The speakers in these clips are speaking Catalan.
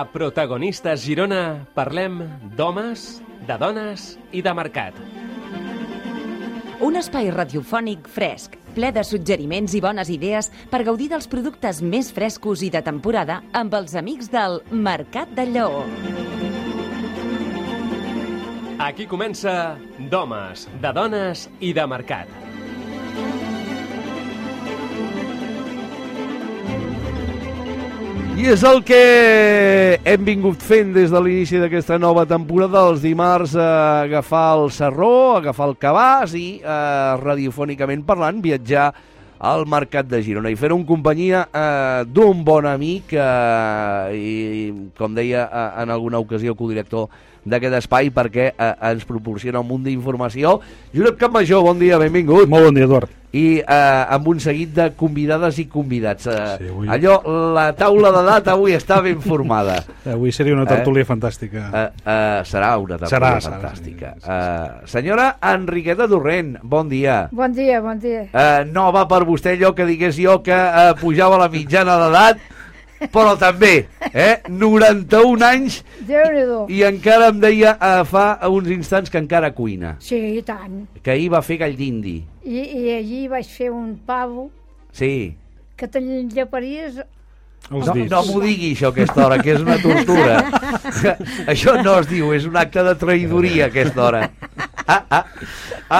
a Protagonistes Girona, parlem d'homes, de dones i de mercat. Un espai radiofònic fresc, ple de suggeriments i bones idees per gaudir dels productes més frescos i de temporada amb els amics del Mercat del Lleó. Aquí comença d'homes, de dones i de mercat. I és el que hem vingut fent des de l'inici d'aquesta nova temporada, els dimarts, a agafar el serró, agafar el cabàs i, eh, radiofònicament parlant, viatjar al Mercat de Girona i fer-ho en companyia eh, d'un bon amic eh, i, com deia eh, en alguna ocasió, codirector d'aquest espai perquè eh, ens proporciona un munt d'informació. Josep Campmajor, bon dia, benvingut. Molt bon dia, Eduard. I eh, amb un seguit de convidades i convidats. Eh, Sí, avui- Allò, la taula d'edat avui està ben formada. Avui seria una tertúlia fantàstica. Eh, eh, serà una tertúlia Serà, serà, fantàstica. sí, sí, Eh, senyora Enriqueta Torrent, bon dia. Bon dia, bon dia. Eh, no va per vostè allò que digués jo que eh, pujava la mitjana d'edat, però també, eh, 91 anys i encara em deia eh, fa uns instants que encara cuina, Sí, i tant. que ahir va fer gall d'indi. I, I allí vaig fer un pavo Sí. que te'n lleparies... Els No, dits. no m'ho digui això a aquesta hora, que és una tortura. això no es diu, és un acte de traïdoria a aquesta hora. Ah, ah.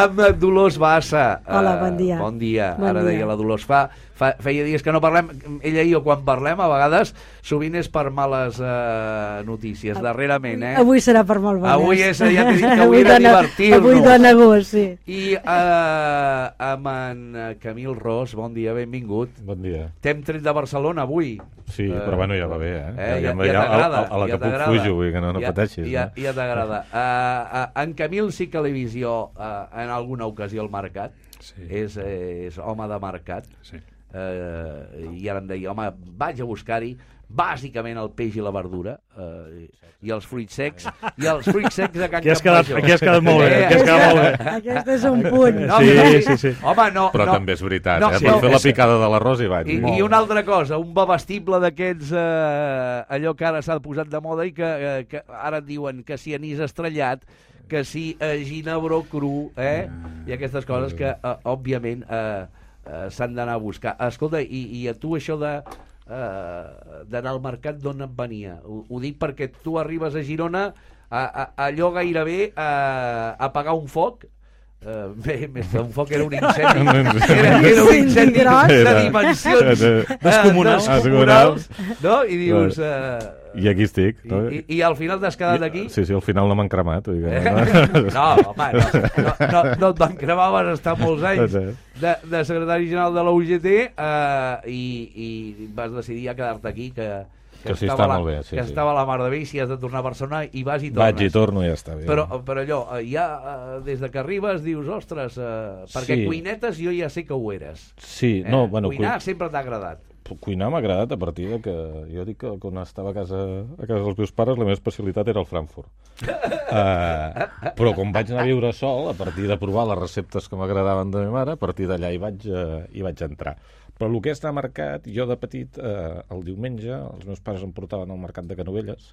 Amb Dolors Bassa. Hola, Eh, bon dia. Bon dia. Bon Ara dia. deia la Dolors. Fa, fa, feia dies que no parlem. Ella i jo, quan parlem, a vegades, sovint és per males eh, notícies, darrerament, eh? Avui serà per molt bones. Avui és- ja t'he dit que avui era dona- divertir-nos. Avui dona gust, sí. I eh, amb en eh, Camil Ros, bon dia, benvingut. Bon dia. T'hem tret de Barcelona avui. Sí, però bueno, ja va bé, eh? Eh, ja, Ja- ja, ja- t'agrada. a- a la ja que puc fujo, vull que no- no ja, pateixis, Ja, no? ja t'agrada. Uh, uh, en Camil sí que l'he vist jo uh, en alguna ocasió al mercat. Sí. És, eh, és home de mercat. Sí. Uh, I ara em deia, home, vaig a buscar-hi bàsicament el peix i la verdura uh, i els fruits secs i els fruits secs de Can Aquí has quedat- Campmajor. aquí has quedat molt bé, aquí has quedat molt bé. Aquest és un punt. No, Sí, però sí, sí. Home, no, Però no, també és veritat, no, eh? sí, Per no, fer la picada de l'arròs hi vaig. I, I una altra cosa, un bevestible d'aquests, eh, allò que ara s'ha posat de moda i que, eh, que ara et diuen que si anís estrellat, que si eh, ginebró cru, eh? I aquestes coses que, eh, òbviament, eh, eh, s'han d'anar a buscar. Escolta, i, i a tu això de eh, d'anar al mercat d'on et venia? Ho, ho dic perquè tu arribes a Girona a, a, allò gairebé a, a apagar un foc Uh, bé, més que un foc era un incendi era, era un incendi de dimensions eh, Descomunals. descomunals no? i dius uh, I aquí estic. i, No? i, i al final t'has quedat aquí Sí, sí, al final no m'han cremat. Vull dir que... no, home, no, no, no, no et van cremar, vas estar molts anys de, de secretari general de la UGT uh, i, i vas decidir ja quedar-te aquí que, Que sí, estava està la, molt bé, sí, que sí. estava a la mar de bé i si has de tornar a Barcelona i vas i tornes Vaig i torno i ja està bé. però, però allò, eh, ja eh, des de que arribes dius, ostres, eh, perquè Sí. cuinetes jo ja sé que ho eres. Sí, Eh? no, bueno, Cuinar cuin- sempre t'ha agradat. Cuinar m'ha agradat a partir de que... Jo dic que quan estava a casa, a casa dels meus pares la meva especialitat era el Frankfurt. uh, però quan vaig anar a viure sol, a partir de provar les receptes que m'agradaven de ma mare, a partir d'allà hi, vaig, uh, hi vaig entrar. Però el que és anar a mercat, jo de petit, eh, el diumenge, els meus pares em portaven al mercat de Canovelles,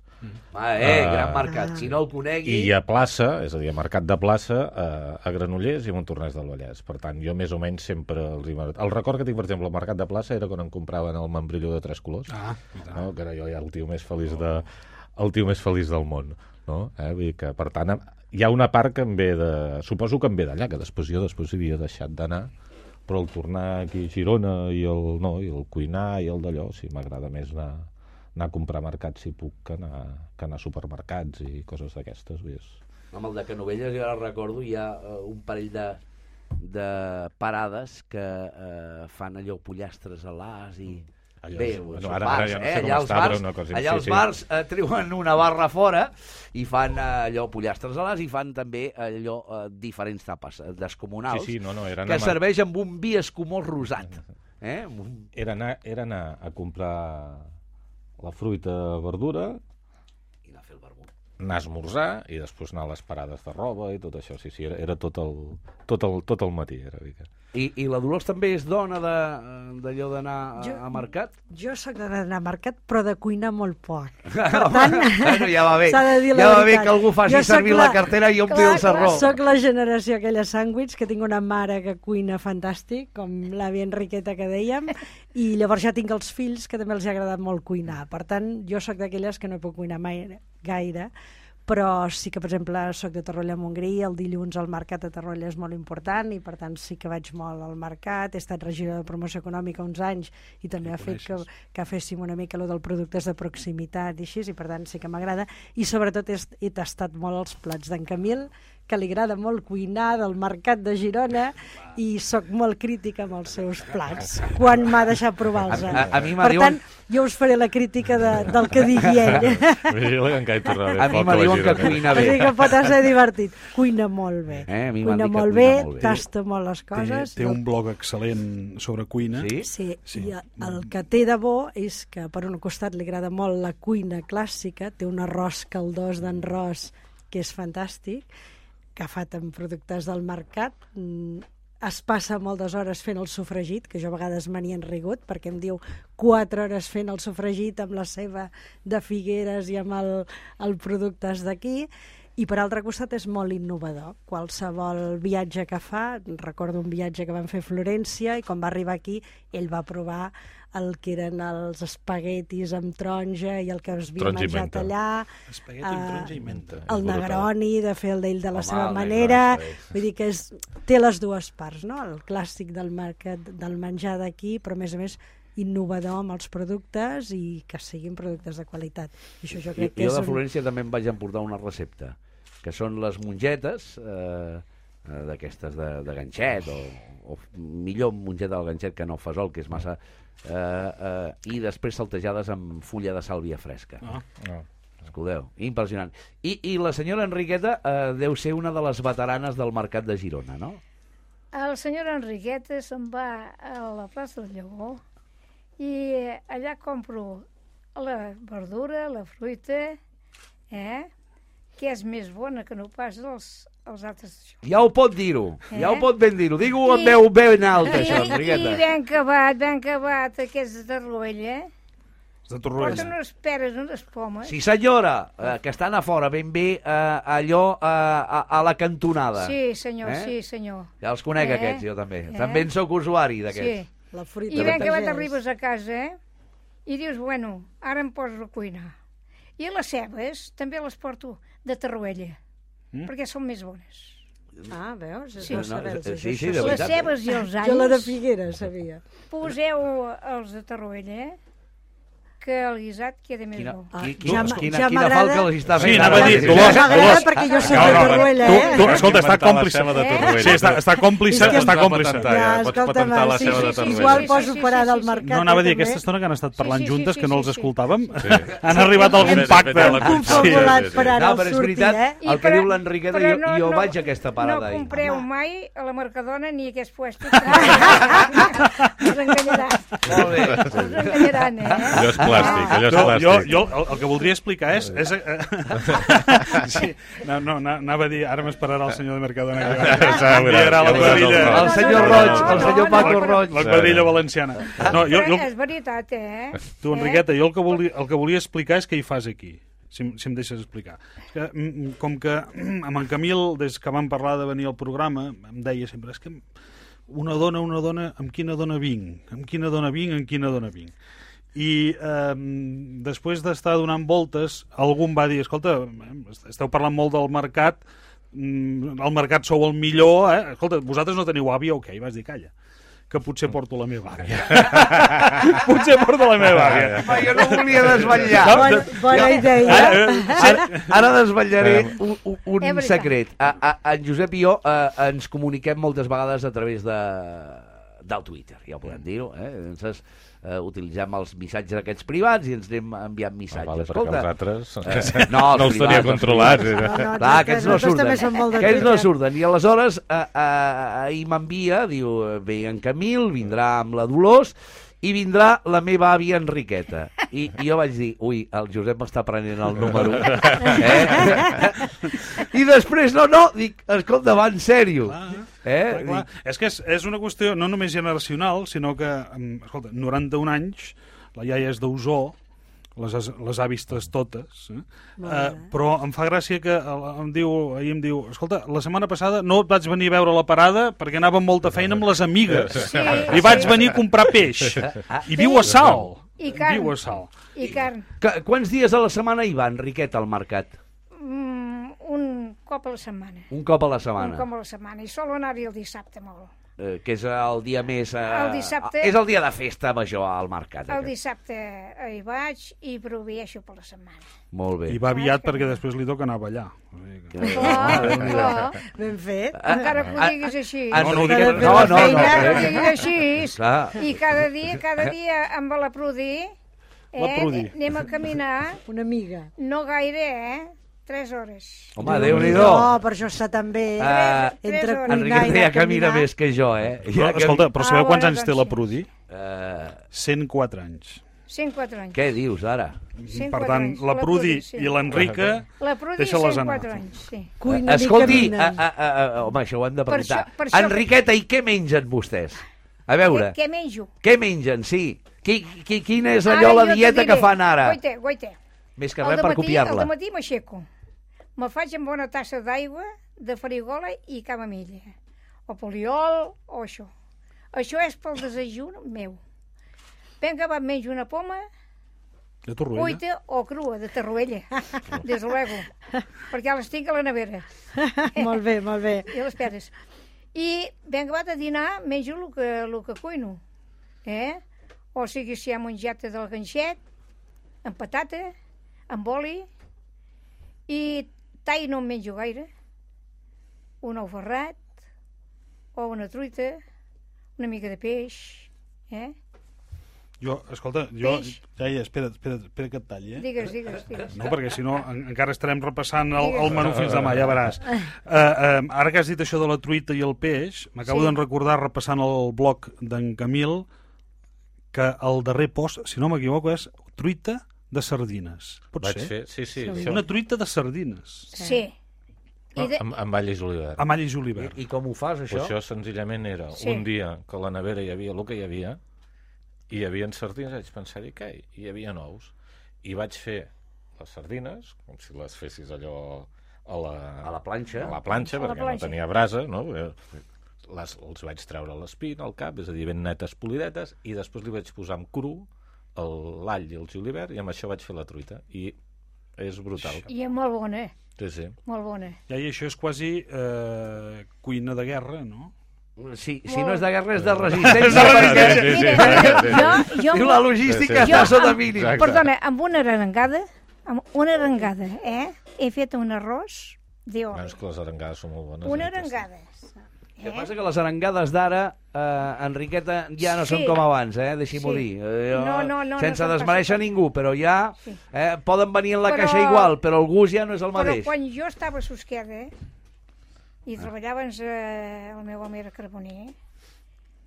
Ah, eh, Ah. gran mercat. Si no el conegui... i a plaça, és a dir, a Mercat de Plaça, eh, a Granollers i a Montornès del Vallès. Per tant, jo més o menys sempre els hi... El record que tinc, per exemple, al Mercat de Plaça era quan em compraven el membrilló de tres colors, Ah, no? que era jo ja el tio més feliç, de, el tio més feliç del món. No? Eh? Vull dir que, per tant, hi ha una part que em ve de... Suposo que em ve d'allà, que després jo després hi havia deixat d'anar però el tornar aquí a Girona i el, no, i el cuinar i el d'allò, sí, m'agrada més anar, anar a comprar mercats si puc que anar, que anar a supermercats i coses d'aquestes. és- Amb el de Canovelles, jo ara recordo, hi ha eh, un parell de, de parades que eh, fan allò pollastres a l'as i... Allò Bé, bueno, ara- bars, ara ja no sé eh? allà els està, bars, una cosa- allà sí, els sí. bars eh, treuen una barra fora i fan eh, allò pollastres a l'as i fan també allò eh, diferents tapes eh, descomunals Sí, sí, no, no, era que serveix amb un vi escumós rosat. Eh? Un... era, anar, era anar a comprar la fruita, verdura, I anar a fer el vermut. anar a esmorzar i després anar a les parades de roba i tot això. Sí, sí, era, era tot, el, tot, el, tot el matí. Era, mica. I, I la Dolors també és dona de- d'allò d'anar a, a mercat? Jo sóc d'anar a mercat, però de cuinar molt poc. Per Home, bueno, ja va bé. de dir Ja va bé que algú faci sóc servir la... la- cartera i ompli Clar, el serró. Soc la generació aquella sàndwich, que tinc una mare que cuina fantàstic, com l'àvia Enriqueta que dèiem, i llavors ja tinc els fills que també els ha agradat molt cuinar. Per tant, jo sóc d'aquelles que no puc cuinar mai gaire, però sí que, per exemple, sóc de Torroella de Montgrí, el dilluns al mercat de Torroella és molt important i, per tant, sí que vaig molt al mercat. He estat regidora de promoció econòmica uns anys i també ha fet que, que féssim una mica lo del productes de proximitat i així, i per tant sí que m'agrada. I sobretot he, he tastat molt els plats d'en Camil, que li agrada molt cuinar del mercat de Girona i sóc molt crítica amb els seus plats quan m'ha deixat provar-los. A- a- a mi per diuen- tant, jo us faré la crítica de, del que digui ell. Vigila que encara hi tornarà a mi me diuen que cuina Així bé. que pot ser divertit. Cuina molt bé. Eh, a mi cuina dit que molt cuina bé, molt bé. tasta molt les Té, coses. té i el- un blog excel·lent sobre cuina. Sí? Sí, Sí. sí. i el que té de bo és que per un costat li agrada molt la cuina clàssica, té un arròs caldós d'enròs que és fantàstic, fet amb productes del mercat, mm, es passa moltes hores fent el sofregit, que jo a vegades me n'hi enrigut, perquè em diu 4 hores fent el sofregit amb la seva de Figueres i amb el, el productes d'aquí, i per altre costat és molt innovador. Qualsevol viatge que fa, recordo un viatge que vam fer a Florència i quan va arribar aquí ell va provar el que eren els espaguetis amb taronja i el que es havia Taronja menjat menta. allà. Espagueti amb taronja i menta. El brutal. Negroni, de fer el d'ell de la Home, seva manera. Negroni. Vull dir que és, té les dues parts, no? El clàssic del mercat del menjar d'aquí, però a més a més innovador amb els productes i que siguin productes de qualitat. I això jo Jo, crec que jo és de un... Florència també em vaig emportar una recepta, que són les mongetes eh, eh, d'aquestes de, de ganxet, o, o millor mongeta del ganxet que no fesol, que és massa... Eh, eh, I després saltejades amb fulla de sàlvia fresca. Ah. No. Escolteu, impressionant. I, I la senyora Enriqueta eh, deu ser una de les veteranes del mercat de Girona, no? El senyor Enriqueta se'n va a la plaça del Lleó i eh, allà compro la verdura, la fruita, eh? Que és més bona que no pas els, els altres. Ja ho pot dir-ho, ja ho Eh? pot ben dir-ho. Digue-ho amb I- veu ben alta, I, això, I Enriqueta. ben acabat, ben acabat, aquests de Ruella. És de Porten Torroella. unes peres, unes pomes. Sí, senyora, eh, que estan a fora, ben bé eh, allò eh, a, a la cantonada. Sí, senyor, Eh? sí, senyor. Ja els conec, Eh? aquests, jo també. Eh? També en sóc usuari, d'aquests. Sí. La fruita I ben acabat arribes a casa, eh? I dius, bueno, ara em poso a cuinar. I les cebes també les porto de Tarruella, Mm? perquè són més bones. Ah, veus? És Sí. No, saber-ho, sí, això, sí, això de Les veritat, eh? cebes i els Jo la de alls, Figueres sabia. poseu els de Tarruella, eh? Que el guisat queda més Quina, bo. Ah, qui, ja quina, quina, ja quina falca els està Sí, fent. anava ara. a dir, Sí, Dolors, sí. M'agrada Dolors. perquè jo soc No, de no, Torroella, tu, eh? tu, escolta, està còmplice. de Eh? Sí, està, està còmplice, És que- està Pots còmplice. ja, patentar la sí, sí, de sí, igual Sí, poso sí, parada sí, al sí, sí. mercat. No anava a dir, aquesta estona que han estat parlant Sí, sí, sí, juntes, sí, que no sí, els sí. escoltàvem, Sí. han arribat a algun Sí, sí, pacte. sí, sí. Confabulat Sí, sí, sí. per ara és sortir, veritat, eh? el que diu l'Enriqueta, jo, jo vaig a aquesta parada No compreu mai a la Mercadona ni a aquest puesto. Us enganyaran. Molt bé. Us enganyaran, eh? Allò és plàstic, allò és Jo, jo, plàstic. jo el, el que voldria explicar és... és eh, sí, no, no, na- anava a dir, ara m'esperarà el senyor de Mercadona. Que va- la quadrilla. el El senyor Roig, el senyor Paco Roig. La quadrilla valenciana. No, jo, jo, És veritat, eh? tu, Enriqueta, jo el que, volia, el que volia explicar és què hi fas aquí, si, si em deixes explicar. És que, mm, com que mm, amb en Camil, des que vam parlar de venir al programa, em deia sempre, és que una dona, una dona, amb quina dona vinc? Amb quina dona vinc? Amb quina dona vinc? I eh, després d'estar donant voltes, algú em va dir, escolta, eh, esteu parlant molt del mercat, mm, el mercat sou el millor, eh? escolta, vosaltres no teniu àvia, ok, vas dir, calla. que potser porto la meva àvia. potser porto la meva àvia. Jo no volia desvetllar. No, Bona, bona idea. Ara, eh, Ara, ara desvetllaré un, un, secret. A, a, en Josep i jo eh, ens comuniquem moltes vegades a través de del Twitter, ja ho podem dir-ho. Eh? Llavors, eh, utilitzem els missatges aquests privats i ens anem enviant Ah, missatges. vale, perquè Escolta, els altres eh, no, els els tenia privats, controlats. els eh. No, no, Clar, aquests no surten. Aquests no surten. I aleshores eh, eh, ahir m'envia, diu, ve en Camil, vindrà amb la Dolors i vindrà la meva àvia Enriqueta. I, i jo vaig dir, ui, el Josep m'està prenent el número. Eh? I després, no, no, dic, escolta, va en sèrio. Eh? Clar, clar. Dic, És que és, és una qüestió no només generacional, sinó que, em, escolta, 91 anys, la iaia és d'Osó, les, les ha vistes totes, eh? Uh, però em fa gràcia que em diu, ahir em diu, escolta, la setmana passada no et vaig venir a veure la parada perquè anava amb molta feina amb les amigues. Sí, I vaig sí. venir a comprar peix. I viu a Sal. I carn. Viu a Sal. I carn. que, quants dies a la setmana hi va Enriqueta al mercat? Mm, un cop a la setmana. Un cop a la Un setmana. cop a la setmana. I sol anar-hi el dissabte molt. Eh, que és el dia més... Eh, El dissabte- És el dia de festa major al mercat. El aquest. dissabte hi vaig i proveeixo per la setmana. Molt bé. I va aviat perquè després li toca anar a ballar. O sigui que- clar. Ben fet. Encara que ho diguis així. Ah, No, no no, no, no, ho eh? diguis així. I cada dia, cada dia amb la Prudi, eh, La Prudi. anem a caminar, Una amiga. no gaire, eh? Tres hores. Home, Déu-n'hi-do. No, per això està tan bé. Ah, Entre cuinar Enriqueta i ja a camina caminar. més que jo, eh? Però, Ja que- escolta, però sabeu Ah, quants bueno, anys té doncs la sí. Prudi? Eh, 104 anys. 104 anys. què dius, ara? 104 Per tant, anys. la Prudi sí. i l'Enrica... La Prudi, Deixa-les 104 anar. anys, sí. Cuina i Escolti, a, a, a, a, home, això ho hem de Per preguntar. això- per això- Enriqueta, i què mengen vostès? A veure, Què, què menjo? què mengen, sí? Qui, qui, quina és Ara allò la jo te dieta que fan ara? Guaita, guaita. Més que res per dematí- El copiar-la. matí m'aixeco. Me faig amb una tassa d'aigua, de farigola i camamilla. O poliol, o això. Això és pel desajun meu. Vinga, va, menjo una poma, De Torroella? cuita o crua, de Tarruella. Des de luego. Perquè les tinc a la nevera. Molt bé, molt bé. I les pedres. I vinga, va, de dinar, menjo el que, el que cuino. Eh? O sigui, si hi ha mongeta del ganxet, amb patata, amb oli, i tall no en menjo gaire, un ou ferrat, o una truita, una mica de peix, eh? Jo, escolta, jo... Peix. Ja, ja, espera, espera, espera que et talli, eh? Digues, digues, digues. No, perquè si no en, encara estarem repassant el, el menú fins demà, ja veuràs. Uh, uh, ara que has dit això de la truita i el peix, m'acabo Sí. sí. de recordar, repassant el blog d'en Camil, que el darrer post, si no m'equivoco, és truita de sardines. Pot Vaig ser? fer, sí, sí. Sí. Això, Una truita de sardines. Sí. I de... amb, amb all i julivert. Amb all i I, julivert. I com ho fas, Això? això? això senzillament era Sí. un dia que a la nevera hi havia el que hi havia, i hi havia sardines, vaig pensar, i què? I hi havia nous. I vaig fer les sardines, com si les fessis allò a la, A la planxa. a la planxa, A la perquè planxa. no tenia brasa, no? Eh, Les, els vaig treure l'espina al cap, és a dir, ben netes polidetes, i després li vaig posar amb cru l'all i el julivert, i amb això vaig fer la truita. I és brutal. I és molt bona, Sí, sí. molt bona. Ja, i això és quasi eh, cuina de guerra, no? Sí, si no és de guerra, és de resistència. Sí, perquè sí, sí, sí, sí, sí. jo, jo, diu la logística Sí, sí. està sota mínim. Exacte. Perdona, amb una arengada, amb una arengada, eh? He fet un arròs d'oli. Bueno, és que les arengades són molt bones. Una eh, aquestes. arengada. El que passa que les arengades d'ara, eh, Enriqueta, ja no són Sí. com abans, eh? Deixi-m'ho Sí. dir. Eh, jo, No, no, no, sense no són desmereixer ningú, però ja Sí. eh, poden venir en la Però- caixa igual, però el gust ja no és el Però mateix. quan jo estava a Susqueda i treballava eh, el meu home era carboner,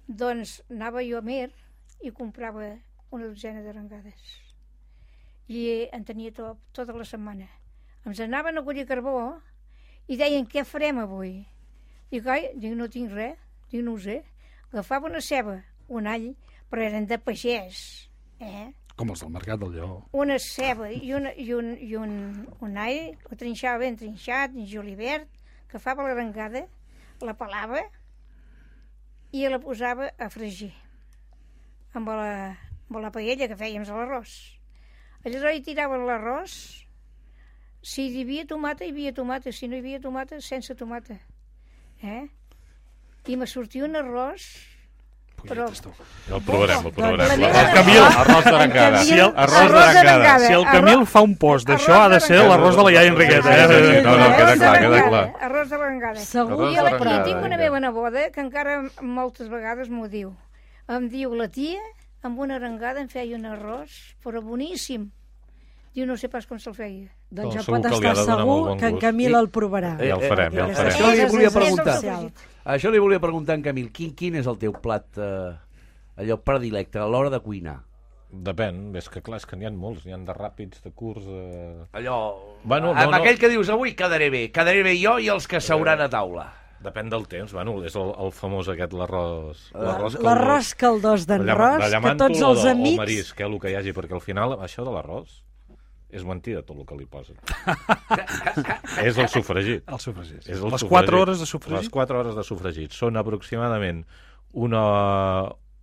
doncs anava jo a Mer i comprava una dotzena d'arengades. I en tenia to, tota la setmana. Ens anaven a collir carbó i deien, què farem avui? Dic, ai, dic, no tinc res, dic, no ho sé. Agafava una ceba, un all, però eren de pagès, eh? Com els del Mercat del Lleó. una ceba i, una, i, un, i un, un all, ho trinxava ben trinxat, en julivert, agafava l'arengada, la pelava i la posava a fregir amb la, amb la paella que fèiem a l'arròs. Aleshores hi tirava l'arròs, si hi havia tomata, hi havia tomata, si no hi havia tomata, sense tomata. Eh? I me sortia un arròs però... El provarem, el provarem. El Camil, arròs d'arengada. Si el- arròs d'arengada. d'arengada. Si el Camil fa un post d'això, ha de ser d'arengada. l'arròs de la iaia Enriqueta. Sí, sí, sí, Eh? no, no, queda clar, queda d'arengada, clar. Arròs de l'engada. Segur. D'arengada, I tinc una meva neboda que encara moltes vegades m'ho diu. Em diu, la tia, amb una arengada em feia un arròs, però boníssim. Diu, no sé pas com se'l feia. Doncs ja pot estar segur bon que en. Camil el provarà. Ja el farem, ja el farem. Això li volia preguntar. Això li volia preguntar en Camil. Quin, quin és el teu plat, eh, allò predilecte, a l'hora de cuinar? Depèn, és que clar, és que n'hi ha molts, n'hi ha de ràpids, de curts, de... Allò... Bueno, no, amb no. aquell que dius, avui quedaré bé. Quedaré bé jo i els que seuran a taula. Depèn del temps, bueno, és el, el famós aquest, l'arròs... L'arròs caldós d'en Ros, que tots els de- O amics... marisc, eh, el que hi hagi, perquè al final això de l'arròs és mentida tot el que li posen. és el sofregit. El sofregit. És el Les sofregit. 4 hores de sofregit. Les 4 hores de sofregit. Són aproximadament una,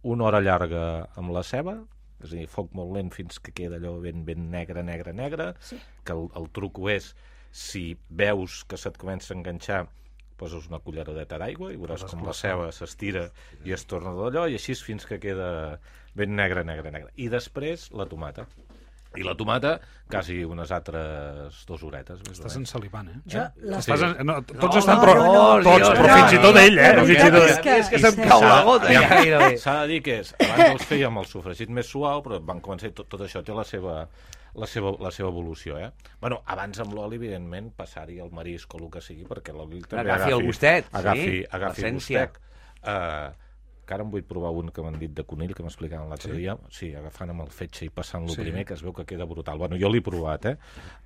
una hora llarga amb la ceba, és a dir, foc molt lent fins que queda allò ben, ben negre, negre, negre, Sí. que el, el truco és, si veus que se't comença a enganxar, poses una culleradeta d'aigua i veuràs com la ceba s'estira i es torna d'allò, i així fins que queda ben negre, negre, negre. I després la tomata. I la tomata, quasi unes altres dues horetes. Més Estàs ensalivant, eh? Jo, la... Estàs en... no, tots No, estan, no, però, no, tots, no, però no, fins i tot ell, eh? no, fins i tot... és que- És que se'm cau la gota, ja. S'ha de dir que és, abans els fèiem el sofregit més suau, però van començar, tot, tot això té la seva, la seva, la seva evolució, eh? Bueno, abans amb l'oli, evidentment, passar-hi el marisc o el que sigui, perquè l'oli també Agafi el gustet, sí, agafi, agafi gustet. Uh, que ara em vull provar un que m'han dit de conill, que m'explicaven l'altre Sí? dia. Sí, agafant amb el fetge i passant-lo Sí. primer, que es veu que queda brutal. Bueno, jo l'he provat, eh?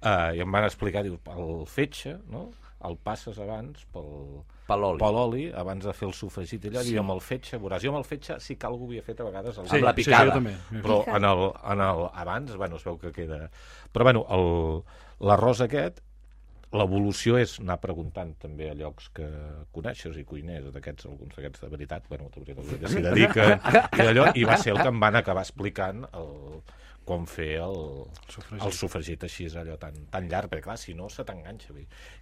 Uh, I em van explicar, diu, el fetge, no?, el passes abans pel, Per l'oli. abans de fer el sofregit allò, sí. i amb el fetge, veuràs, jo amb el fetge sí que algú havia fet a vegades el Sí, Amb la sí, picada. jo també. però en el, en el, abans, bueno, es veu que queda... Però, bueno, el- l'arròs aquest, l'evolució és anar preguntant també a llocs que coneixes i cuiners, d'aquests, alguns d'aquests de veritat, bueno, de veritat, que s'hi dediquen, i, allò, i va ser el que em van acabar explicant el, com fer el, Sofregit. el sofregit així, allò tan, tan llarg, perquè clar, si no se t'enganxa.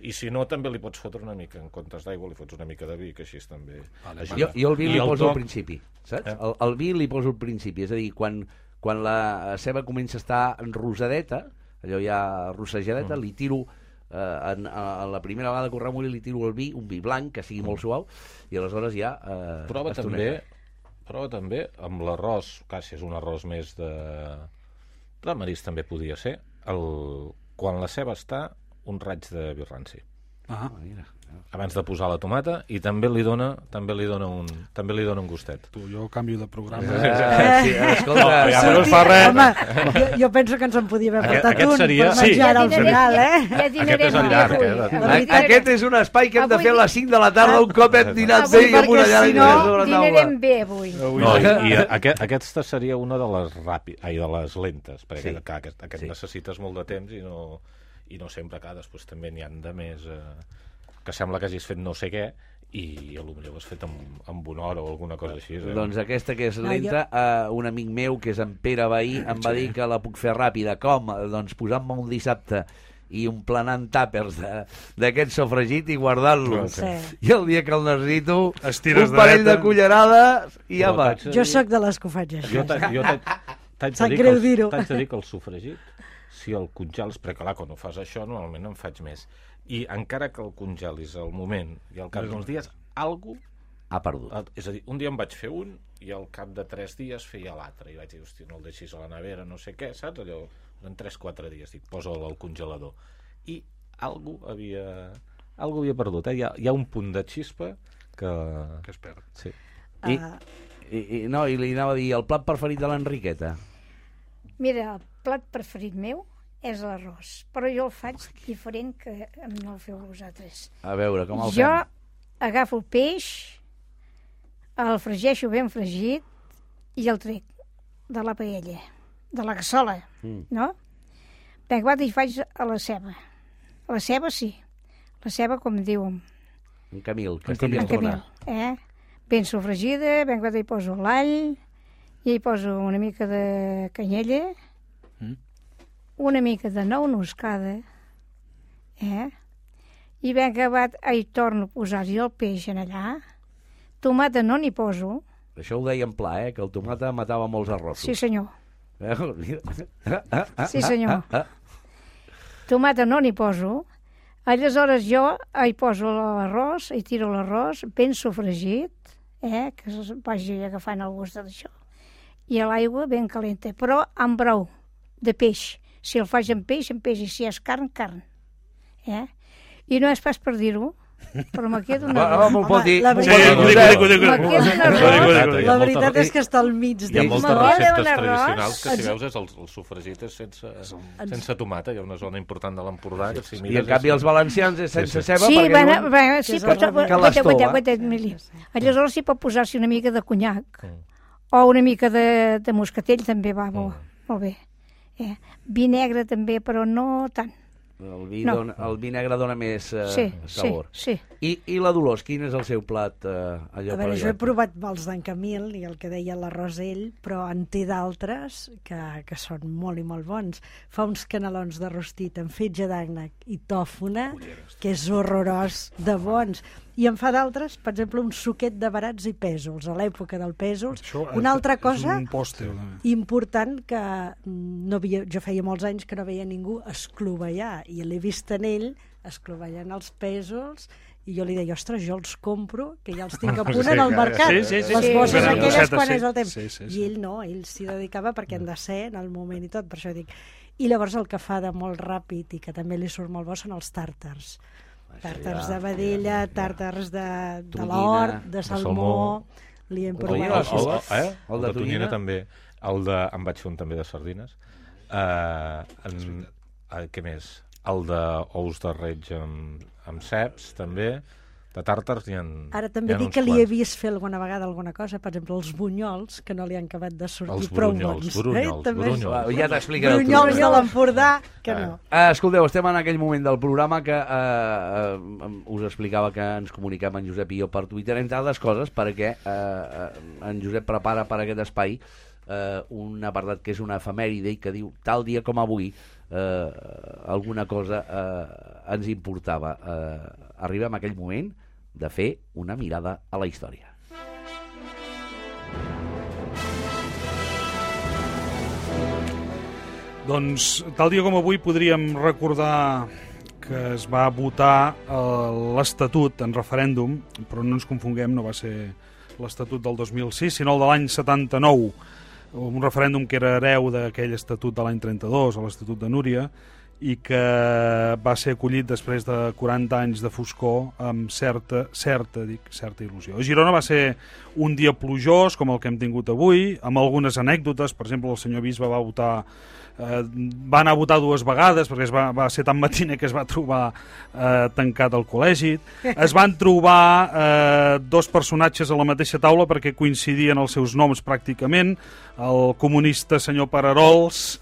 I si no, també li pots fotre una mica, en comptes d'aigua, li fots una mica de vi, que així també... Vale, ajuda. Jo, jo el vi I li poso toc- al principi, saps? Eh? El, el vi li poso al principi, és a dir, quan, quan la ceba comença a estar rosadeta, allò ja rossejadeta, Mm. li tiro eh, en, a, a la primera vegada que ho remulli li tiro el vi, un vi blanc que sigui molt suau, i aleshores ja... Eh, Prova estoneta. també, prova també amb l'arròs, quasi és un arròs més de... de marisc també podia ser, el... quan la ceba està, un raig de vi ranci. Ah, Ah, mira. Abans de posar la tomata, i també li dona, també li dona, un, també li dona un gustet. tu, jo canvio de programa. Eh, sí, escolta, No, ja sí, no es fa res. Home, jo, jo penso que ens en podíem haver Aquest- portat aquest un seria- per sí. menjar al dinarem- final, eh? Ja Aquest és el llarg, avui. eh, de- La A- veritat Aquest és un espai que hem de fer a les 5 de la tarda un cop hem dinat Avui, bé i amb una perquè llarga si no, sobre la taula. dinarem bé avui. No, i, i aquest, aquesta seria una de les ràpides, ai, de les lentes, perquè Sí. sí. clar, aquest, aquest Sí. sí. necessites molt de temps i no, i no sempre, clar, després també n'hi han de més eh, que sembla que hagis fet no sé què i a lo millor ho has fet amb, amb una hora o alguna cosa així. Eh? Doncs aquesta que és No, lenta, uh, un amic meu, que és en Pere Bahí, em va dir que la puc fer ràpida. Com? Doncs posant-me un dissabte i emplenant tàpers de- d'aquest sofregit i guardant-lo. Sí. I el dia que el necessito, Estires un parell dreta. de cullerades i ja Però va. de Jo sóc de les que ho faig així. Jo t'haig jo de dir que el- de dir que el sofregit, si el congels, perquè clar, quan ho fas això, normalment en faig més. I encara que el congelis al moment i al cap d'uns dies, algú Ha perdut. És a dir, un dia em vaig fer un i al cap de 3 dies feia l'altre. I vaig dir, hòstia, no el deixis a la nevera, no sé què, saps? Allò, en 3-4 dies, dic, posa'l al congelador. I algú havia, algú havia perdut, eh? Hi ha, hi ha un punt de xispa que... Que es perd. Sí. I, Ah. i, i, no, I li anava a dir, el plat preferit de l'Enriqueta? Mira, el plat preferit meu és l'arròs, però jo el faig diferent que no el feu vosaltres. A veure, com el jo fem? agafo el peix, el fregeixo ben fregit i el trec de la paella, de la cassola, Mm. no? Ben guarda i faig a la ceba. A la ceba sí, la ceba com diuen, En Camil, que En Camil. en Camil, estona. eh? Ben sofregida, ben guarda hi poso l'all, i hi poso una mica de canyella, Mm. Una mica de nou noscada, eh? I ben acabat, hi torno a posar-hi el peix en allà, tomata no n'hi poso, Això ho deia en pla, eh? Que el tomata matava molts arrossos. Sí, senyor. Eh? Sí, senyor. Tomata no n'hi poso. Aleshores jo hi poso l'arròs, hi tiro l'arròs ben sofregit, eh, que es vagi agafant el gust d'això. I l'aigua ben calenta, però amb brou de peix. Si el faig amb peix, amb peix, i si és carn, carn. Eh? I no és pas per dir-ho, però me queda un Va, va, arròs. m'ho pot dir. la veritat és que està al mig Hi ha d'ells. moltes receptes tradicionals que, si veus, és el, el sofregit és sense, sense tomata. Hi ha una zona important de l'Empordà que si I en canvi els valencians és sense ceba Sí, perquè van, sí, l'estova. pot, pot, Emili. Aleshores s'hi pot posar-s'hi una mica de conyac o una mica de, de moscatell també va bo, molt bé. Eh? Vi negre també, però no tant. El vi, No. dona, el vi negre dona més eh, Sí, sabor. sí, sí. I, I la Dolors, quin és el seu plat eh, allò A per veure, jo he provat els d'en Camil i el que deia l'arròs ell, però en té d'altres que, que són molt i molt bons. Fa uns canelons de rostit amb fetge d'àgnec i tòfona, que és horrorós de bons. I en fa d'altres, per exemple, un suquet de barats i pèsols, a l'època del pèsols. Això, Una altra cosa un pòster, important que no havia, jo feia molts anys que no veia ningú esclovellar i l'he vist en ell esclovellant els pèsols i jo li deia, ostres, jo els compro, que ja els tinc a punt Sí, en el mercat. sí, sí, sí, Les sí. bosses Venen aquelles bossetes, quan sí. és el temps. Sí, sí, sí. I ell no, ell s'hi dedicava perquè han de ser en el moment i tot, per això dic. I llavors el que fa de molt ràpid i que també li surt molt bo són els tàrtars. Tàrtars de vedella, tàrtars de, de l'hort, de de salmó, salmó. li hem provat el- el- eh? el el de de tonyina també. El de... Em vaig fer un també de sardines. Uh, en... uh, què més? El de ous de reig amb, amb ceps, també. De tàrtars n'hi ha... Ara també dic que li he vist fer alguna vegada alguna cosa, per exemple, els bunyols, que no li han acabat de sortir Els prou bons. brunyols, També. brunyols. Ja t'explicaré Brunyols de l'Empordà, que no. Eh, escolteu, estem en aquell moment del programa que eh, eh, us explicava que ens comuniquem en Josep i jo per Twitter, entre altres coses, perquè eh, eh, en Josep prepara per aquest espai eh, un apartat que és una efemèride i que diu tal dia com avui eh, alguna cosa eh, ens importava. Eh, arribem a aquell moment de fer una mirada a la història. Doncs tal dia com avui podríem recordar que es va votar eh, l'Estatut en referèndum, però no ens confonguem, no va ser l'Estatut del 2006, sinó el de l'any 79, un referèndum que era hereu d'aquell Estatut de l'any 32, a l'Estatut de Núria, i que va ser acollit després de 40 anys de foscor amb certa, certa, dic, certa il·lusió. A Girona va ser un dia plujós, com el que hem tingut avui, amb algunes anècdotes, per exemple, el senyor Bisbe va votar eh, va anar a votar dues vegades perquè es va, va ser tan matiner que es va trobar eh, tancat al col·legi. Es van trobar eh, dos personatges a la mateixa taula perquè coincidien els seus noms pràcticament. El comunista senyor Pararols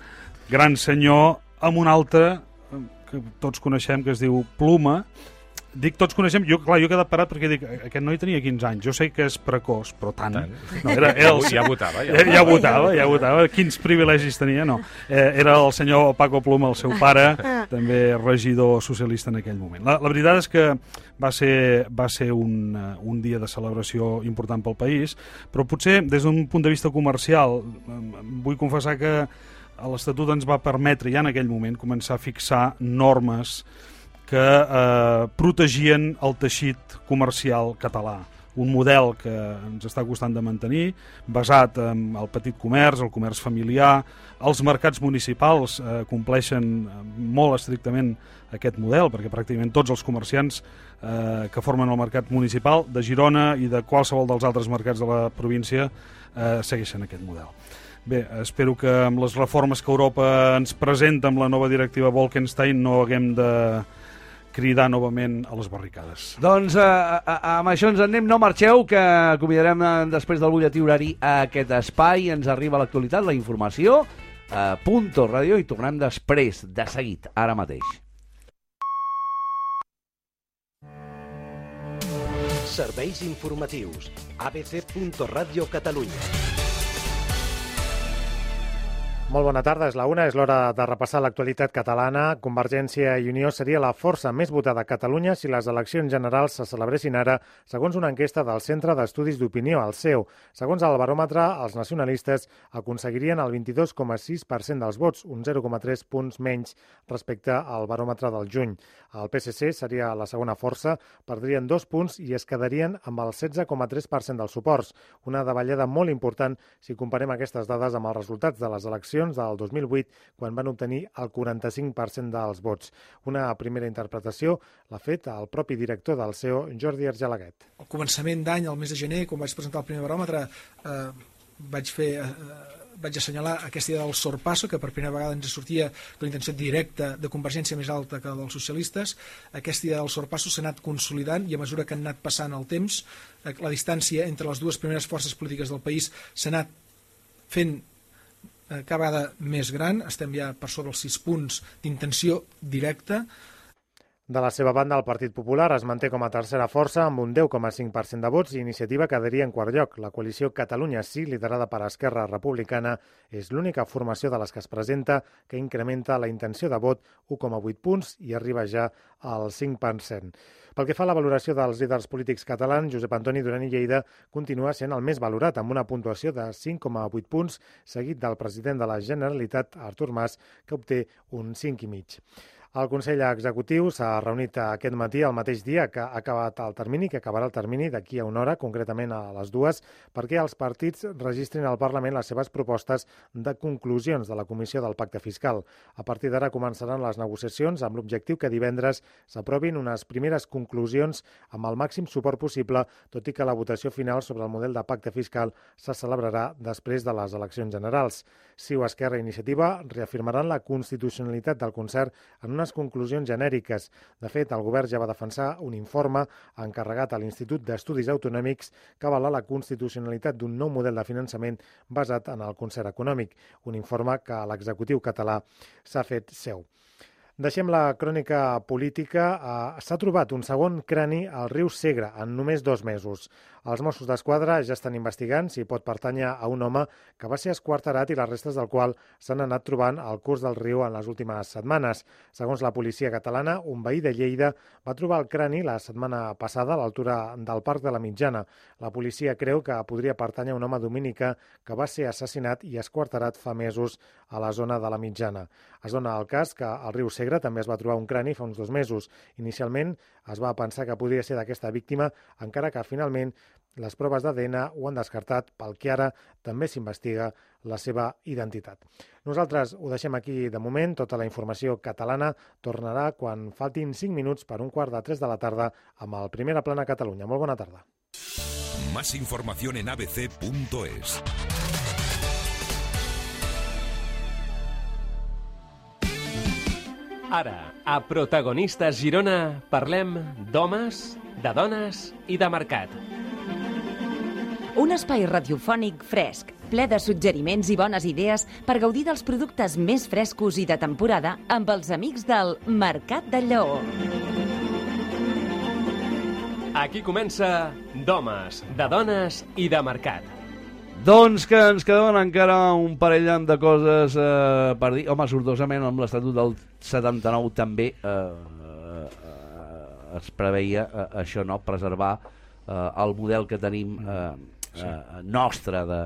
gran senyor amb un altre eh, que tots coneixem que es diu Pluma dic tots coneixem, jo, clar, jo he quedat parat perquè dic, aquest noi tenia 15 anys, jo sé que és precoç, però tant. Tant. No, era, era el, Ja votava, ja ja, ja votava, ja votava. Quins privilegis tenia, no. Eh, era el senyor Paco Pluma, el seu pare, també regidor socialista en aquell moment. La, la veritat és que va ser, va ser un, eh, un dia de celebració important pel país, però potser des d'un punt de vista comercial eh, vull confessar que l'Estatut ens va permetre ja en aquell moment començar a fixar normes que eh, protegien el teixit comercial català un model que ens està costant de mantenir, basat en el petit comerç, el comerç familiar, els mercats municipals eh, compleixen eh, molt estrictament aquest model, perquè pràcticament tots els comerciants eh, que formen el mercat municipal de Girona i de qualsevol dels altres mercats de la província eh, segueixen aquest model. Bé, espero que amb les reformes que Europa ens presenta amb la nova directiva Bolkenstein no haguem de cridar novament a les barricades. Doncs eh, eh, amb això ens en anem, no marxeu, que convidarem eh, després del butlletí horari a aquest espai, ens arriba l'actualitat, la informació, eh, Punto Ràdio, i tornem després, de seguit, ara mateix. Serveis informatius. ABC.Radio Catalunya. Molt bona tarda, és la una, és l'hora de repassar l'actualitat catalana. Convergència i Unió seria la força més votada a Catalunya si les eleccions generals se celebressin ara, segons una enquesta del Centre d'Estudis d'Opinió, el CEU. Segons el baròmetre, els nacionalistes aconseguirien el 22,6% dels vots, un 0,3 punts menys respecte al baròmetre del juny. El PSC seria la segona força, perdrien dos punts i es quedarien amb el 16,3% dels suports, una davallada molt important si comparem aquestes dades amb els resultats de les eleccions del 2008, quan van obtenir el 45% dels vots. Una primera interpretació l'ha fet el propi director del CEO, Jordi Argelaguet. Al començament d'any, al mes de gener, quan vaig presentar el primer baròmetre, eh, vaig fer... Eh, vaig assenyalar aquesta idea del sorpasso, que per primera vegada ens sortia la intenció directa de Convergència més alta que dels socialistes. Aquesta idea del sorpasso s'ha anat consolidant i a mesura que han anat passant el temps, eh, la distància entre les dues primeres forces polítiques del país s'ha anat fent cada vegada més gran, estem ja per sobre els 6 punts d'intenció directa. De la seva banda, el Partit Popular es manté com a tercera força amb un 10,5% de vots i iniciativa quedaria en quart lloc. La coalició Catalunya Sí, liderada per Esquerra Republicana, és l'única formació de les que es presenta que incrementa la intenció de vot 1,8 punts i arriba ja al 5%. Pel que fa a la valoració dels líders polítics catalans, Josep Antoni Duran i Lleida continua sent el més valorat, amb una puntuació de 5,8 punts, seguit del president de la Generalitat, Artur Mas, que obté un 5,5. El Consell Executiu s'ha reunit aquest matí, el mateix dia que ha acabat el termini, que acabarà el termini d'aquí a una hora, concretament a les dues, perquè els partits registrin al Parlament les seves propostes de conclusions de la Comissió del Pacte Fiscal. A partir d'ara començaran les negociacions amb l'objectiu que divendres s'aprovin unes primeres conclusions amb el màxim suport possible, tot i que la votació final sobre el model de pacte fiscal se celebrarà després de les eleccions generals. Ciu, Esquerra i Iniciativa reafirmaran la constitucionalitat del concert en unes conclusions genèriques. De fet, el govern ja va defensar un informe encarregat a l'Institut d'Estudis Autonòmics que avala la constitucionalitat d'un nou model de finançament basat en el concert econòmic, un informe que l'executiu català s'ha fet seu. Deixem la crònica política. Eh, S'ha trobat un segon crani al riu Segre en només dos mesos. Els Mossos d'Esquadra ja estan investigant si pot pertànyer a un home que va ser esquarterat i les restes del qual s'han anat trobant al curs del riu en les últimes setmanes. Segons la policia catalana, un veí de Lleida va trobar el crani la setmana passada a l'altura del Parc de la Mitjana. La policia creu que podria pertànyer a un home dominica que va ser assassinat i esquarterat fa mesos a la zona de la Mitjana. Es dona el cas que al riu Segre també es va trobar un crani fa uns dos mesos. Inicialment es va pensar que podria ser d'aquesta víctima, encara que finalment les proves d'ADN ho han descartat, pel que ara també s'investiga la seva identitat. Nosaltres ho deixem aquí de moment. Tota la informació catalana tornarà quan faltin 5 minuts per un quart de 3 de la tarda amb el Primera Plana Catalunya. Molt bona tarda. Más información en abc.es. Ara, a Protagonistes Girona, parlem d'homes, de dones i de mercat. Un espai radiofònic fresc, ple de suggeriments i bones idees per gaudir dels productes més frescos i de temporada amb els amics del Mercat del Lleó. Aquí comença d'homes, de dones i de mercat. Doncs que ens quedaven encara un parell de coses eh, per dir. Home, sortosament, amb l'Estatut del 79 també eh, eh, es preveia eh, això, no?, preservar eh, el model que tenim eh, eh, nostre de,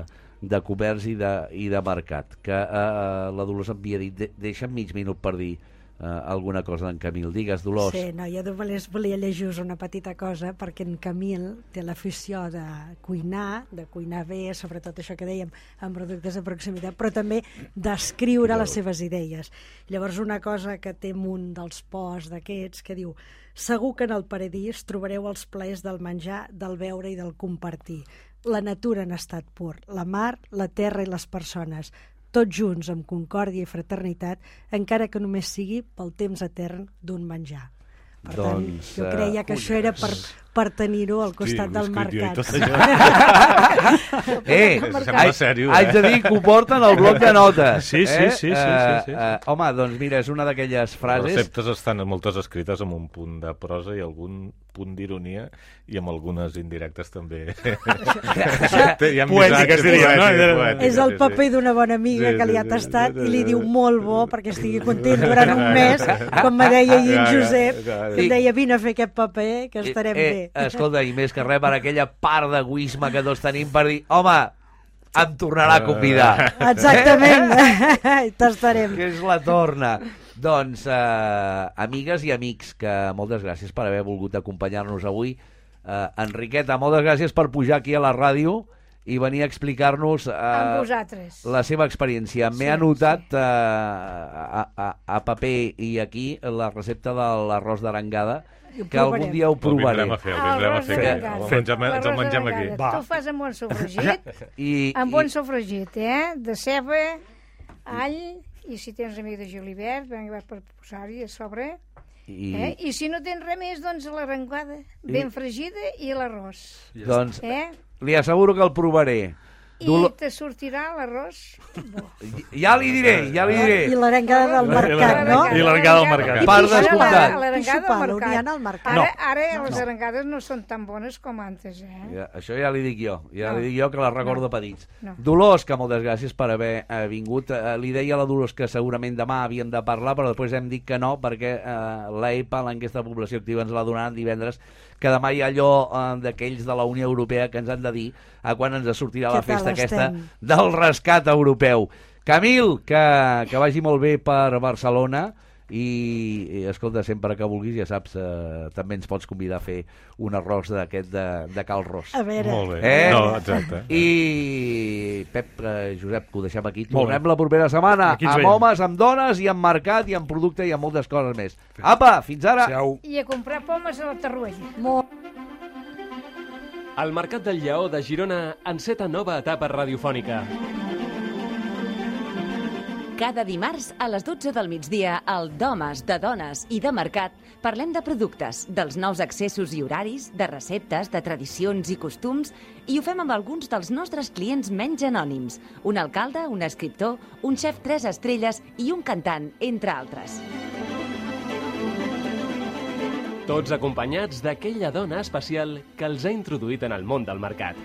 de comerç i de, i de mercat. Que eh, la Dolors havia dit, de, deixa'm mig minut per dir eh, alguna cosa d'en Camil. Digues, Dolors. Sí, no, jo només volia llegir una petita cosa perquè en Camil té l'afició de cuinar, de cuinar bé, sobretot això que dèiem, amb productes de proximitat, però també d'escriure les seves idees. Llavors, una cosa que té un dels posts d'aquests que diu Segur que en el paradís trobareu els plaers del menjar, del beure i del compartir. La natura en estat pur, la mar, la terra i les persones, tots junts amb concòrdia i fraternitat, encara que només sigui pel temps etern d'un menjar. Per tant, Doncs, jo eh, creia que això era per, per tenir-ho al costat Sí, del mercat. allò. Eh, Sembla haig, sèrio, haig eh? de dir que ho porten al bloc de notes. Sí, sí, eh? sí, sí, sí, Eh, sí, sí. eh, home, doncs mira, és una d'aquelles Les frases... receptes estan moltes escrites amb un punt de prosa i algun punt d'ironia i amb algunes indirectes també. Ha Poètiques, diria, no? És el sí, sí. paper d'una bona amiga Sí, que li sí, ha sí, tastat sí, i li sí, diu sí. molt bo perquè estigui content durant un mes, com me deia ahir en Josep, que em deia vine a fer aquest paper, que estarem eh, bé. eh, escolta, i més que res per aquella part d'egoisme que tots tenim per dir, home, em tornarà a convidar. Exactament, t'estarem. Que és la torna. Doncs, eh, amigues i amics, que moltes gràcies per haver volgut acompanyar-nos avui. Eh, Enriqueta, moltes gràcies per pujar aquí a la ràdio i venir a explicar-nos eh, la seva experiència. M'he Sí, anotat eh, a, a, a paper i aquí la recepta de l'arròs d'arengada, que algun dia ho El provaré. vindrem a fer, el vindrem a fer. d'arengada. El mengem, ens el mengem aquí. d'arengada. Tu fas amb un sofregit, I, amb i, un sofregit, eh? De ceba, all, i si tens amic de julivert, vinga, va per posar-hi a sobre. i, Eh? I si no tens res més, doncs l'arengada, ben fregida i l'arròs. doncs Eh? li asseguro que el provaré. I Dolo- te sortirà l'arròs bo. Ja li diré, ja li diré. I l'arengada del mercat, no? I l'arengada del mercat. I Part pixar descomptat. la- L'arengada del mercat. al mercat. Ara, ara les arengades no són tan bones com antes, eh? Ja, això ja li dic jo, ja No. li dic jo que la recordo No. petits. No. Dolors, que moltes gràcies per haver eh, vingut. Eh, li deia a la Dolors que segurament demà havíem de parlar, però després hem dit que no, perquè eh, l'EPA, l'enquesta de població activa, ens la donaran divendres, que demà hi ha allò eh, d'aquells de la Unió Europea que ens han de dir a quan ens sortirà la festa aquesta del rescat europeu. Camil, que, que vagi molt bé per Barcelona i, i escolta, sempre que vulguis, ja saps, eh, també ens pots convidar a fer un arròs d'aquest de, de Cal Ros. A veure, Molt bé. Eh? No, exacte. I Pep, eh, Josep, que ho deixem aquí. Tornem la propera setmana Aquí amb veiem. homes, amb dones i amb mercat i amb producte i amb moltes coses més. Apa, fins ara! Siau. I a comprar pomes a la Tarruella. molt El Mercat del Lleó de Girona enceta nova etapa radiofònica. Cada dimarts a les 12 del migdia al d'homes, de dones i de mercat parlem de productes, dels nous accessos i horaris, de receptes, de tradicions i costums i ho fem amb alguns dels nostres clients menys anònims, un alcalde, un escriptor, un xef tres estrelles i un cantant, entre altres. Tots acompanyats d'aquella dona especial que els ha introduït en el món del mercat.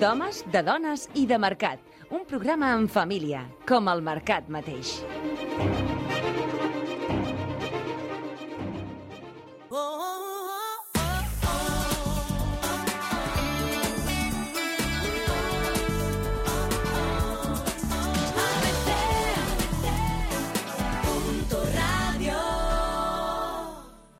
D'homes, de dones i de mercat. Un programa en família, com el mercat mateix.